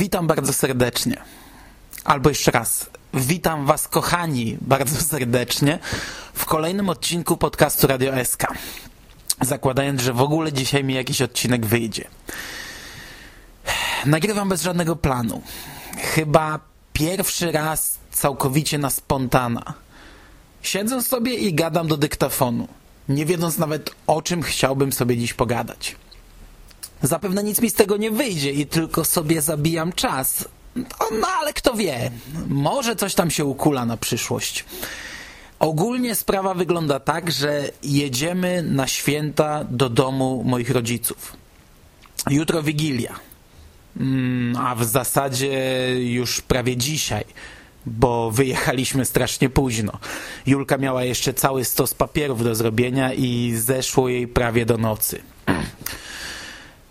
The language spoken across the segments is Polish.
Witam bardzo serdecznie. Albo jeszcze raz. Witam Was, kochani, bardzo serdecznie w kolejnym odcinku podcastu Radio SK. Zakładając, że w ogóle dzisiaj mi jakiś odcinek wyjdzie. Nagrywam bez żadnego planu. Chyba pierwszy raz całkowicie na spontana. Siedzę sobie i gadam do dyktafonu, nie wiedząc nawet o czym chciałbym sobie dziś pogadać. Zapewne nic mi z tego nie wyjdzie i tylko sobie zabijam czas. No, ale kto wie, może coś tam się ukula na przyszłość. Ogólnie sprawa wygląda tak, że jedziemy na święta do domu moich rodziców. Jutro Wigilia. Mm, a w zasadzie już prawie dzisiaj, bo wyjechaliśmy strasznie późno. Julka miała jeszcze cały stos papierów do zrobienia i zeszło jej prawie do nocy.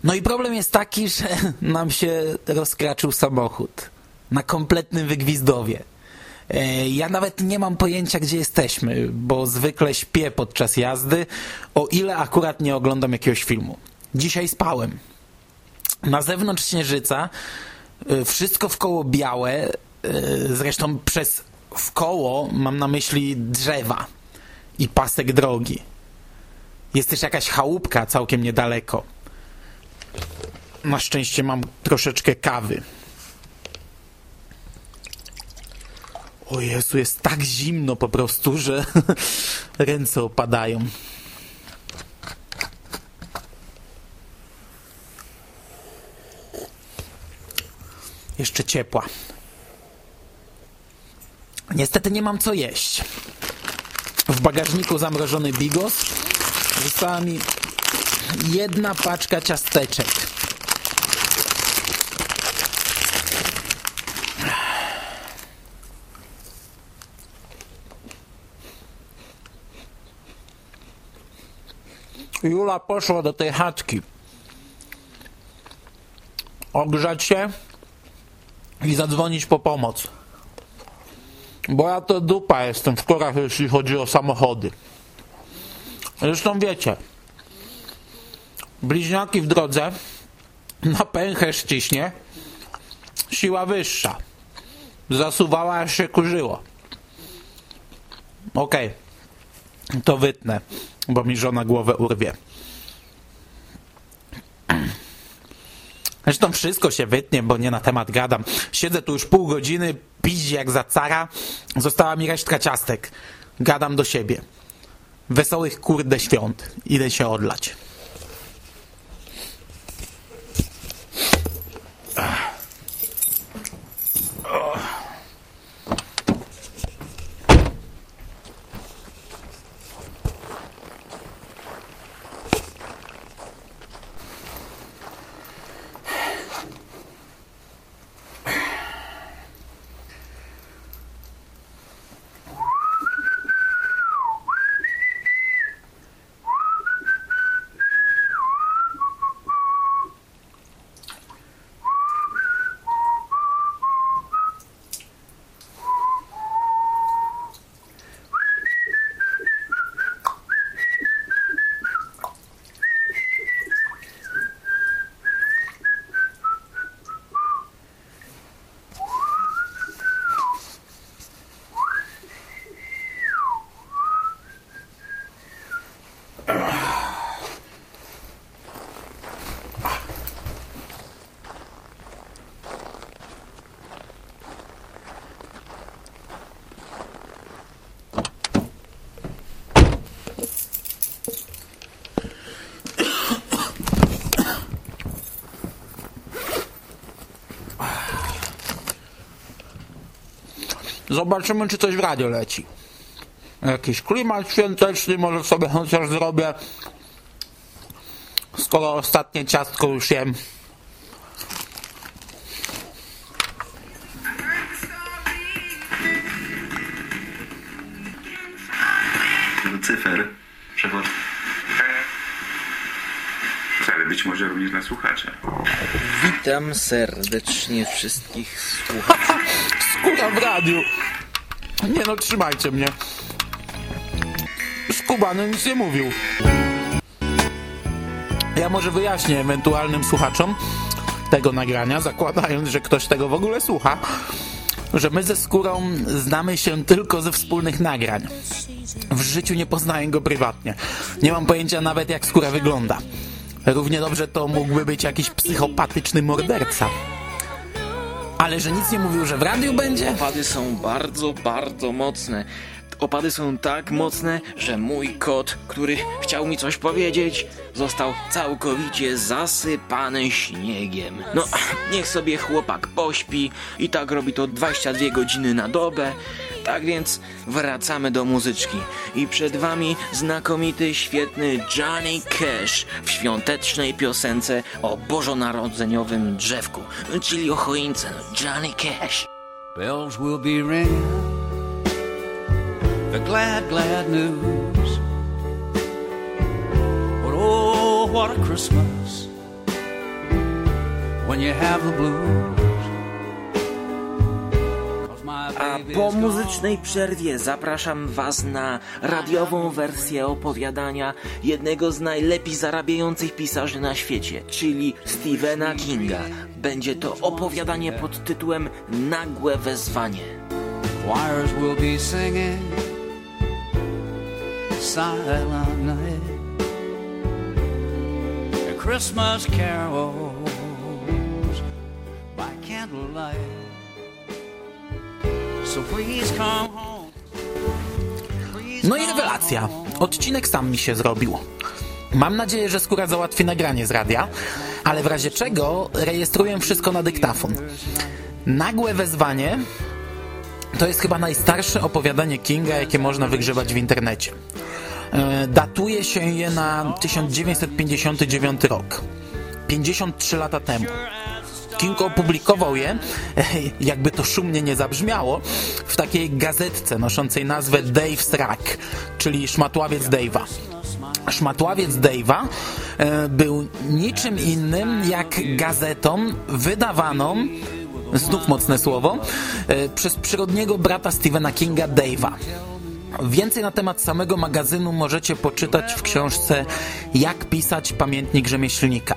No i problem jest taki, że nam się rozkraczył samochód na kompletnym wygwizdowie. E, ja nawet nie mam pojęcia, gdzie jesteśmy, bo zwykle śpię podczas jazdy, o ile akurat nie oglądam jakiegoś filmu. Dzisiaj spałem. Na zewnątrz śnieżyca, e, wszystko w koło białe, e, zresztą przez w koło mam na myśli drzewa i pasek drogi. Jest też jakaś chałupka całkiem niedaleko. Na szczęście mam troszeczkę kawy. O Jezu, jest tak zimno po prostu, że ręce opadają. Jeszcze ciepła. Niestety nie mam co jeść. W bagażniku zamrożony bigos. Została mi jedna paczka ciasteczek. Jula poszła do tej chatki ogrzać się i zadzwonić po pomoc. Bo ja to dupa jestem w torach, jeśli chodzi o samochody. Zresztą wiecie, bliźniaki w drodze, na pęcherz ściśnie, siła wyższa. Zasuwała, aż się kurzyło. Okej, okay. to wytnę bo mi żona głowę urwie. Zresztą wszystko się wytnie, bo nie na temat gadam. Siedzę tu już pół godziny, piździ jak za cara. Została mi resztka ciastek. Gadam do siebie. Wesołych kurde świąt. Idę się odlać. Ah. Zobaczymy, czy coś w radio leci. Jakiś klimat świąteczny może sobie chociaż zrobię. Skoro ostatnie ciastko już jem. Lucyfer, przewod... Ale być może również na słuchacze. Witam serdecznie wszystkich słuchaczy. Skóra w radiu. Nie no, trzymajcie mnie. Skubany nic nie mówił. Ja może wyjaśnię ewentualnym słuchaczom, tego nagrania, zakładając, że ktoś tego w ogóle słucha, że my ze skórą znamy się tylko ze wspólnych nagrań. W życiu nie poznaję go prywatnie. Nie mam pojęcia nawet jak skóra wygląda. Równie dobrze to mógłby być jakiś psychopatyczny morderca. Ale że nic nie mówił, że w radiu będzie? Opady są bardzo, bardzo mocne. Opady są tak mocne, że mój kot, który chciał mi coś powiedzieć, został całkowicie zasypany śniegiem. No, niech sobie chłopak pośpi i tak robi to 22 godziny na dobę. Tak więc wracamy do muzyczki. I przed wami znakomity, świetny Johnny Cash w świątecznej piosence o bożonarodzeniowym drzewku, czyli o choince. No, Johnny Cash. Bells will be ringing, the glad, glad news. But oh, what a Christmas when you have the blues. Po muzycznej przerwie zapraszam Was na radiową wersję opowiadania jednego z najlepiej zarabiających pisarzy na świecie, czyli Stephena Kinga. Będzie to opowiadanie pod tytułem Nagłe wezwanie. Choirs will be singing Silent Night and Christmas carols by candlelight. No i rewelacja. Odcinek sam mi się zrobił. Mam nadzieję, że skóra załatwi nagranie z radia, ale w razie czego rejestruję wszystko na dyktafon. Nagłe wezwanie to jest chyba najstarsze opowiadanie Kinga, jakie można wygrzebać w internecie. E, Datuje się je na 1959 rok. 53 lata temu. King opublikował je, jakby to szumnie nie zabrzmiało, w takiej gazetce noszącej nazwę Dave's Rack, czyli szmatławiec Dave'a. Szmatławiec Dave'a e, był niczym innym jak gazetą wydawaną, znów mocne słowo, e, przez przyrodniego brata Stephena Kinga Dave'a. Więcej na temat samego magazynu możecie poczytać w książce Jak pisać pamiętnik rzemieślnika.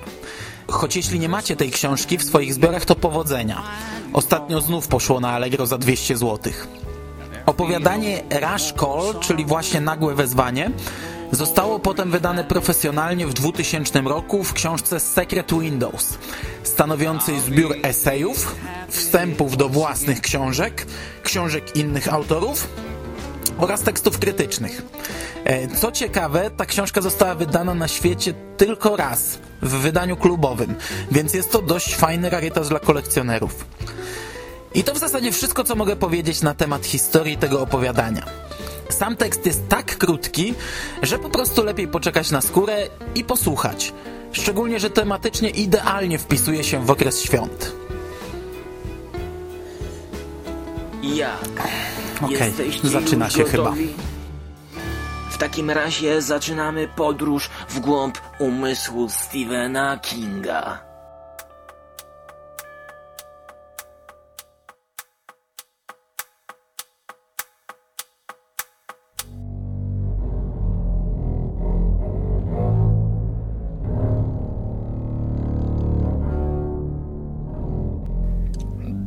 Choć jeśli nie macie tej książki w swoich zbiorach, to powodzenia. Ostatnio znów poszło na Allegro za 200 zł. Opowiadanie Rush Call, czyli właśnie nagłe wezwanie, zostało potem wydane profesjonalnie w 2000 roku w książce Secret Windows, stanowiącej zbiór esejów, wstępów do własnych książek, książek innych autorów oraz tekstów krytycznych. E, Co ciekawe, ta książka została wydana na świecie tylko raz, w wydaniu klubowym, więc jest to dość fajny rarytas dla kolekcjonerów. I to w zasadzie wszystko, co mogę powiedzieć na temat historii tego opowiadania. Sam tekst jest tak krótki, że po prostu lepiej poczekać na skórę i posłuchać. Szczególnie, że tematycznie idealnie wpisuje się w okres świąt. Jak? Okej, Jesteście zaczyna się chyba. W takim razie zaczynamy podróż w głąb umysłu Stephena Kinga.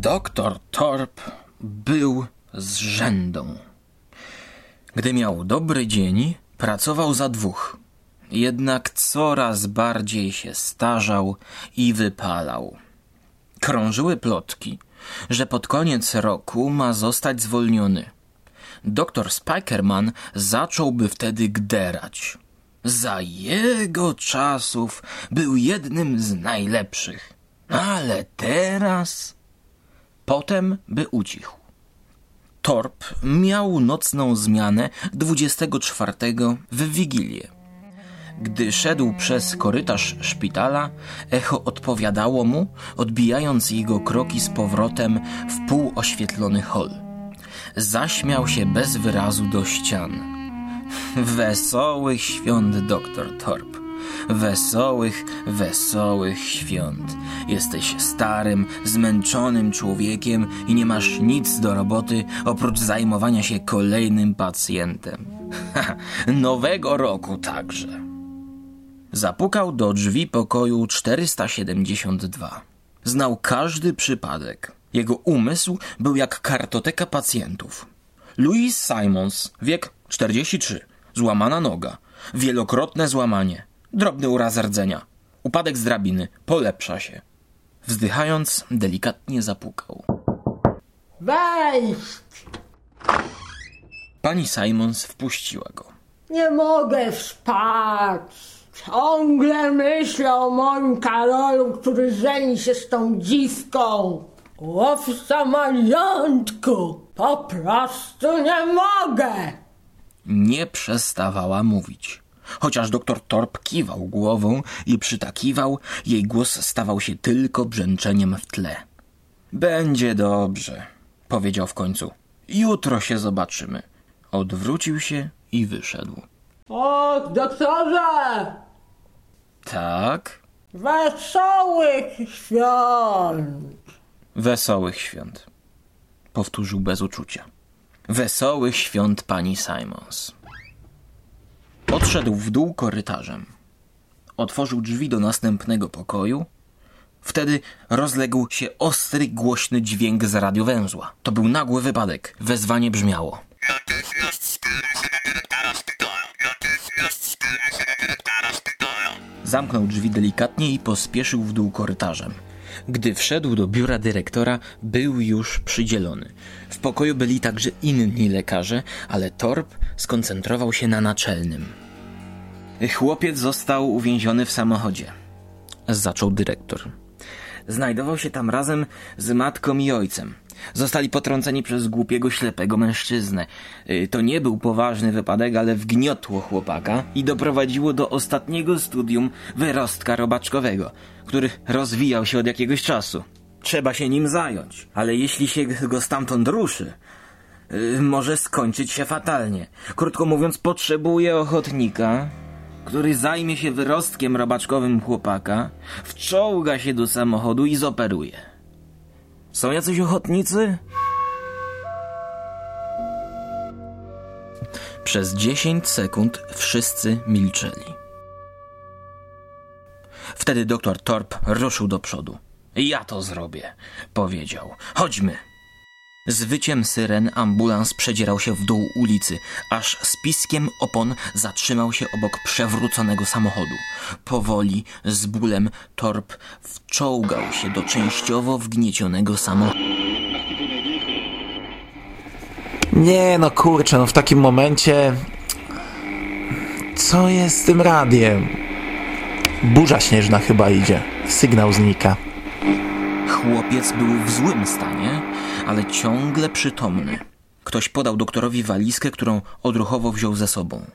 Doktor Torp był z rzędą. Gdy miał dobry dzień, pracował za dwóch. Jednak coraz bardziej się starzał i wypalał. Krążyły plotki, że pod koniec roku ma zostać zwolniony. Doktor Spikerman zacząłby wtedy gderać. Za jego czasów był jednym z najlepszych. Ale teraz... Potem by ucichł. Torp miał nocną zmianę 24 w Wigilię. Gdy szedł przez korytarz szpitala, echo odpowiadało mu, odbijając jego kroki z powrotem w półoświetlony hol. Zaśmiał się bez wyrazu do ścian. Wesołych świąt, doktor Torp. Wesołych, wesołych świąt. Jesteś starym, zmęczonym człowiekiem i nie masz nic do roboty oprócz zajmowania się kolejnym pacjentem. Nowego roku także. Zapukał do drzwi pokoju 472. Znał każdy przypadek. Jego umysł był jak kartoteka pacjentów. Louis Simons, wiek 43, złamana noga, wielokrotne złamanie, drobny uraz rdzenia, upadek z drabiny, polepsza się. Wzdychając, delikatnie zapukał. Wejść! Pani Simons wpuściła go. Nie mogę spać. Ciągle myślę o moim Karolu, który żeni się z tą dziwką. Łowca majątku. Po prostu nie mogę. Nie przestawała mówić. Chociaż doktor Torp kiwał głową i przytakiwał, jej głos stawał się tylko brzęczeniem w tle. Będzie dobrze, powiedział w końcu. Jutro się zobaczymy. Odwrócił się i wyszedł. O, doktorze! Tak? Wesołych świąt! Wesołych świąt. Powtórzył bez uczucia. Wesołych świąt pani Simons. Odszedł w dół korytarzem. Otworzył drzwi do następnego pokoju. Wtedy rozległ się ostry, głośny dźwięk z radiowęzła. To był nagły wypadek. Wezwanie brzmiało. Zamknął drzwi delikatnie i pospieszył w dół korytarzem. Gdy wszedł do biura dyrektora, był już przydzielony. W pokoju byli także inni lekarze, ale Torp skoncentrował się na naczelnym. Chłopiec został uwięziony w samochodzie. Zaczął dyrektor. Znajdował się tam razem z matką i ojcem. Zostali potrąceni przez głupiego, ślepego mężczyznę. Y, To nie był poważny wypadek, ale wgniotło chłopaka i doprowadziło do ostatniego studium wyrostka robaczkowego, który rozwijał się od jakiegoś czasu. Trzeba się nim zająć, ale jeśli się go stamtąd ruszy, y, może skończyć się fatalnie. Krótko mówiąc, potrzebuje ochotnika, który zajmie się wyrostkiem robaczkowym chłopaka, wczołga się do samochodu i zoperuje. Są jacyś ochotnicy? Przez 10 sekund wszyscy milczeli. Wtedy doktor Torp ruszył do przodu. Ja to zrobię, powiedział. Chodźmy. Z wyciem syren ambulans przedzierał się w dół ulicy, aż z piskiem opon zatrzymał się obok przewróconego samochodu. Powoli, z bólem, Torp wczołgał się do częściowo wgniecionego samochodu. Nie no kurczę, no w takim momencie... Co jest z tym radiem? Burza śnieżna chyba idzie. Sygnał znika. Chłopiec był w złym stanie, ale ciągle przytomny. Ktoś podał doktorowi walizkę, którą odruchowo wziął ze sobą.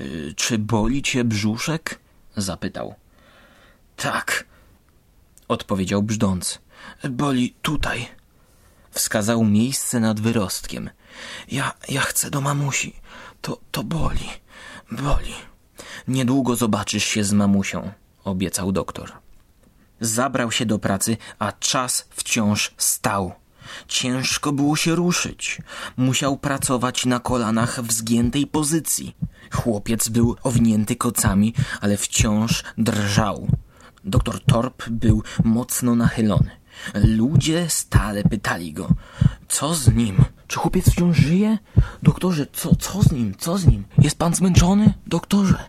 Y, czy boli cię brzuszek? zapytał. Tak, odpowiedział brzdąc. Boli tutaj. Wskazał miejsce nad wyrostkiem. Ja, ja chcę do mamusi. To, to boli. Boli. Niedługo zobaczysz się z mamusią, obiecał doktor. Zabrał się do pracy, a czas wciąż stał. Ciężko było się ruszyć. Musiał pracować na kolanach w zgiętej pozycji. Chłopiec był owinięty kocami, ale wciąż drżał. Doktor Torp był mocno nachylony. Ludzie stale pytali go, co z nim? Czy chłopiec wciąż żyje? Doktorze, co, co z nim? Co z nim? Jest pan zmęczony? Doktorze!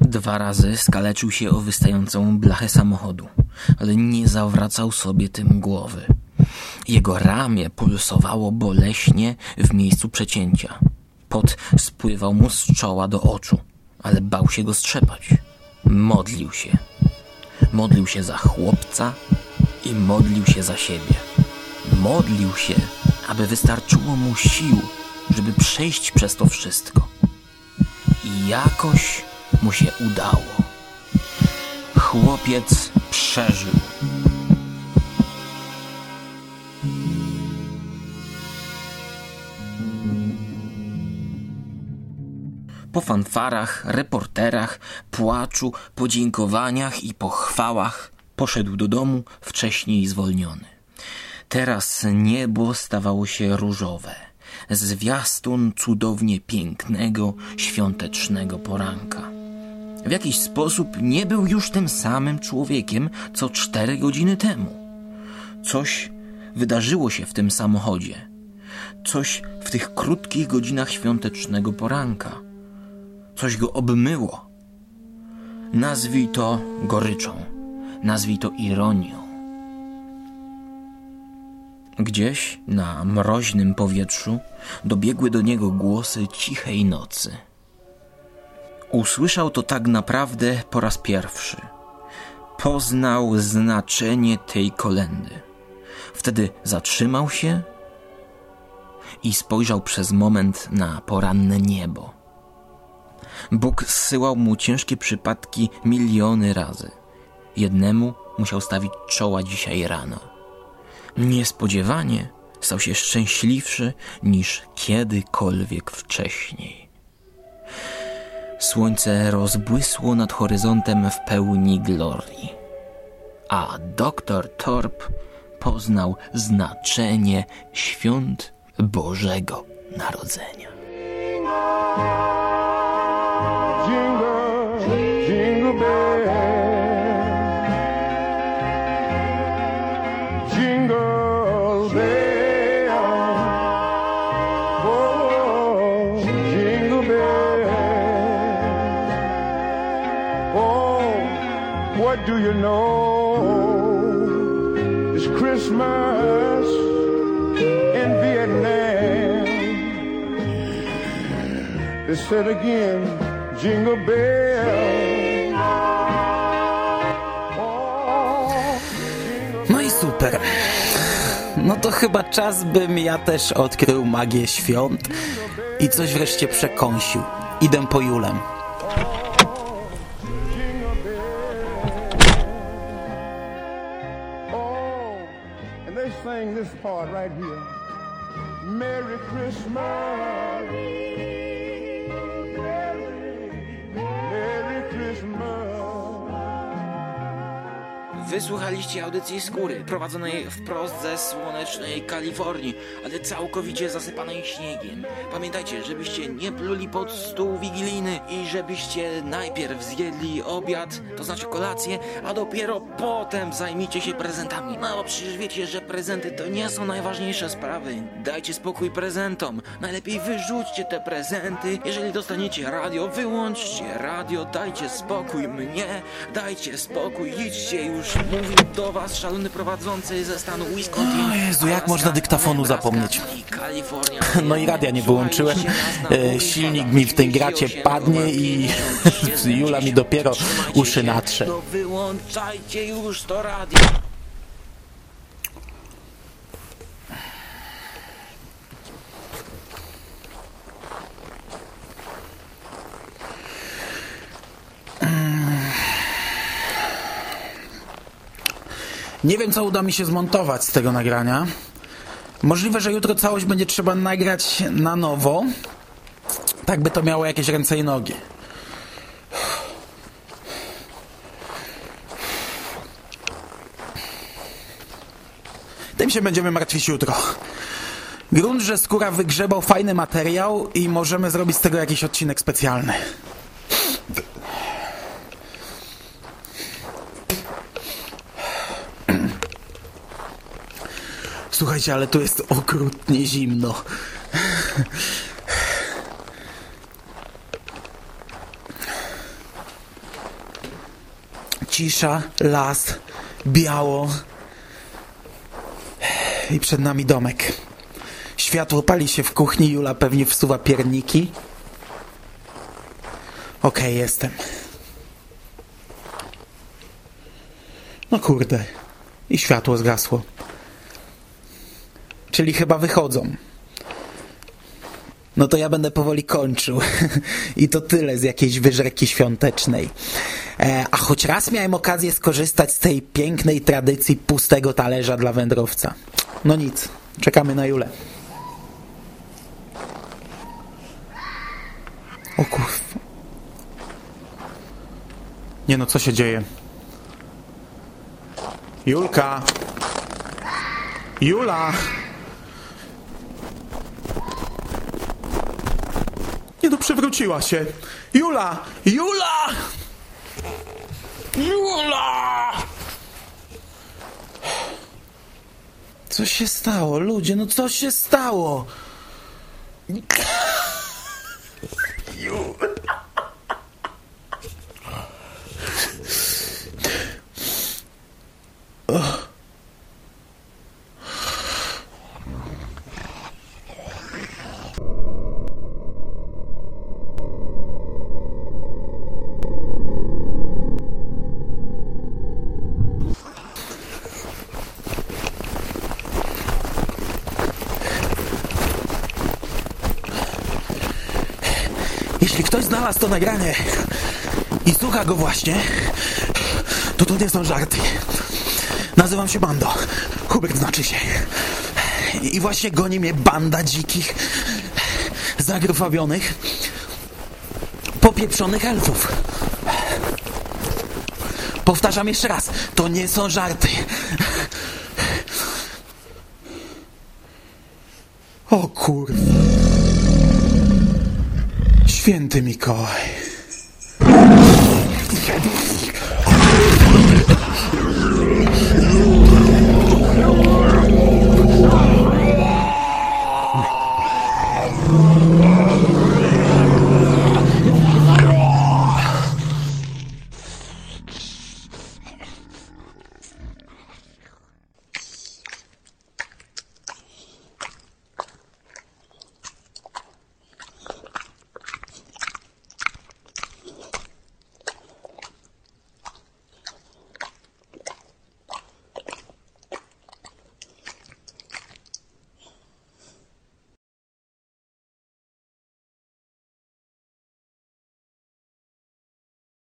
Dwa razy skaleczył się o wystającą blachę samochodu, ale nie zawracał sobie tym głowy. Jego ramię pulsowało boleśnie w miejscu przecięcia. Pot spływał mu z czoła do oczu, ale bał się go strzepać. Modlił się. Modlił się za chłopca i modlił się za siebie. Modlił się, aby wystarczyło mu sił, żeby przejść przez to wszystko. I jakoś mu się udało. Chłopiec przeżył. Po fanfarach, reporterach, płaczu, podziękowaniach i pochwałach poszedł do domu wcześniej zwolniony. Teraz niebo stawało się różowe, zwiastun cudownie pięknego, świątecznego poranka. W jakiś sposób nie był już tym samym człowiekiem, co cztery godziny temu. Coś wydarzyło się w tym samochodzie. Coś w tych krótkich godzinach świątecznego poranka. Coś go obmyło. Nazwij to goryczą, nazwij to ironią. Gdzieś na mroźnym powietrzu dobiegły do niego głosy cichej nocy. Usłyszał to tak naprawdę po raz pierwszy. Poznał znaczenie tej kolendy. Wtedy zatrzymał się i spojrzał przez moment na poranne niebo. Bóg zsyłał mu ciężkie przypadki miliony razy. Jednemu musiał stawić czoła dzisiaj rano. Niespodziewanie stał się szczęśliwszy niż kiedykolwiek wcześniej. Słońce rozbłysło nad horyzontem w pełni glorii, a doktor Torp poznał znaczenie świąt Bożego Narodzenia. Do you know? It's Christmas in Vietnam. They said again, jingle bell. Jingle No i super. No to chyba czas, bym ja też odkrył magię świąt i coś wreszcie przekąsił. Idę po Julę. This part right here. Merry Christmas. Merry, Wysłuchaliście audycji Skóry, prowadzonej wprost ze słonecznej Kalifornii, ale całkowicie zasypanej śniegiem. Pamiętajcie, żebyście nie pluli pod stół wigilijny i żebyście najpierw zjedli obiad, to znaczy kolację, a dopiero potem zajmijcie się prezentami. No bo przecież wiecie, że prezenty to nie są najważniejsze sprawy. Dajcie spokój prezentom. Najlepiej wyrzućcie te prezenty. Jeżeli dostaniecie radio, wyłączcie radio, dajcie spokój mnie, dajcie spokój, idźcie już. Mówił do was szalony prowadzący ze stanu Wisconsin. O Jezu, jak można dyktafonu zapomnieć? No i radia nie wyłączyłem. E, silnik mi w tej gracie padnie i Jula mi dopiero uszy natrze. No wyłączajcie już to radio. Nie wiem, co uda mi się zmontować z tego nagrania. Możliwe, że jutro całość będzie trzeba nagrać na nowo, tak by to miało jakieś ręce i nogi. Tym się będziemy martwić jutro. Grunt, że skóra wygrzebał fajny materiał i możemy zrobić z tego jakiś odcinek specjalny. Słuchajcie, ale tu jest okrutnie zimno. Cisza, las, biało i przed nami domek. Światło pali się w kuchni, Jula pewnie wsuwa pierniki. Okej, jestem. No kurde. I światło zgasło. Czyli chyba wychodzą. No to ja będę powoli kończył. I to tyle z jakiejś wyżerki świątecznej. E, a choć raz miałem okazję skorzystać z tej pięknej tradycji pustego talerza dla wędrowca. No nic, czekamy na Julę. O kurwa. Nie no, co się dzieje? Julka! Jula! Nie no, przewróciła się. Jula! Jula! Jula! Co się stało, ludzie? No co się stało? Jeśli ktoś znalazł to nagranie i słucha go właśnie, to to nie są żarty. Nazywam się Bando. Hubert znaczy się. I właśnie goni mnie banda dzikich, zagrufawionych, popieprzonych elfów. Powtarzam jeszcze raz, to nie są żarty. O kurwa. Święty Mikołaj.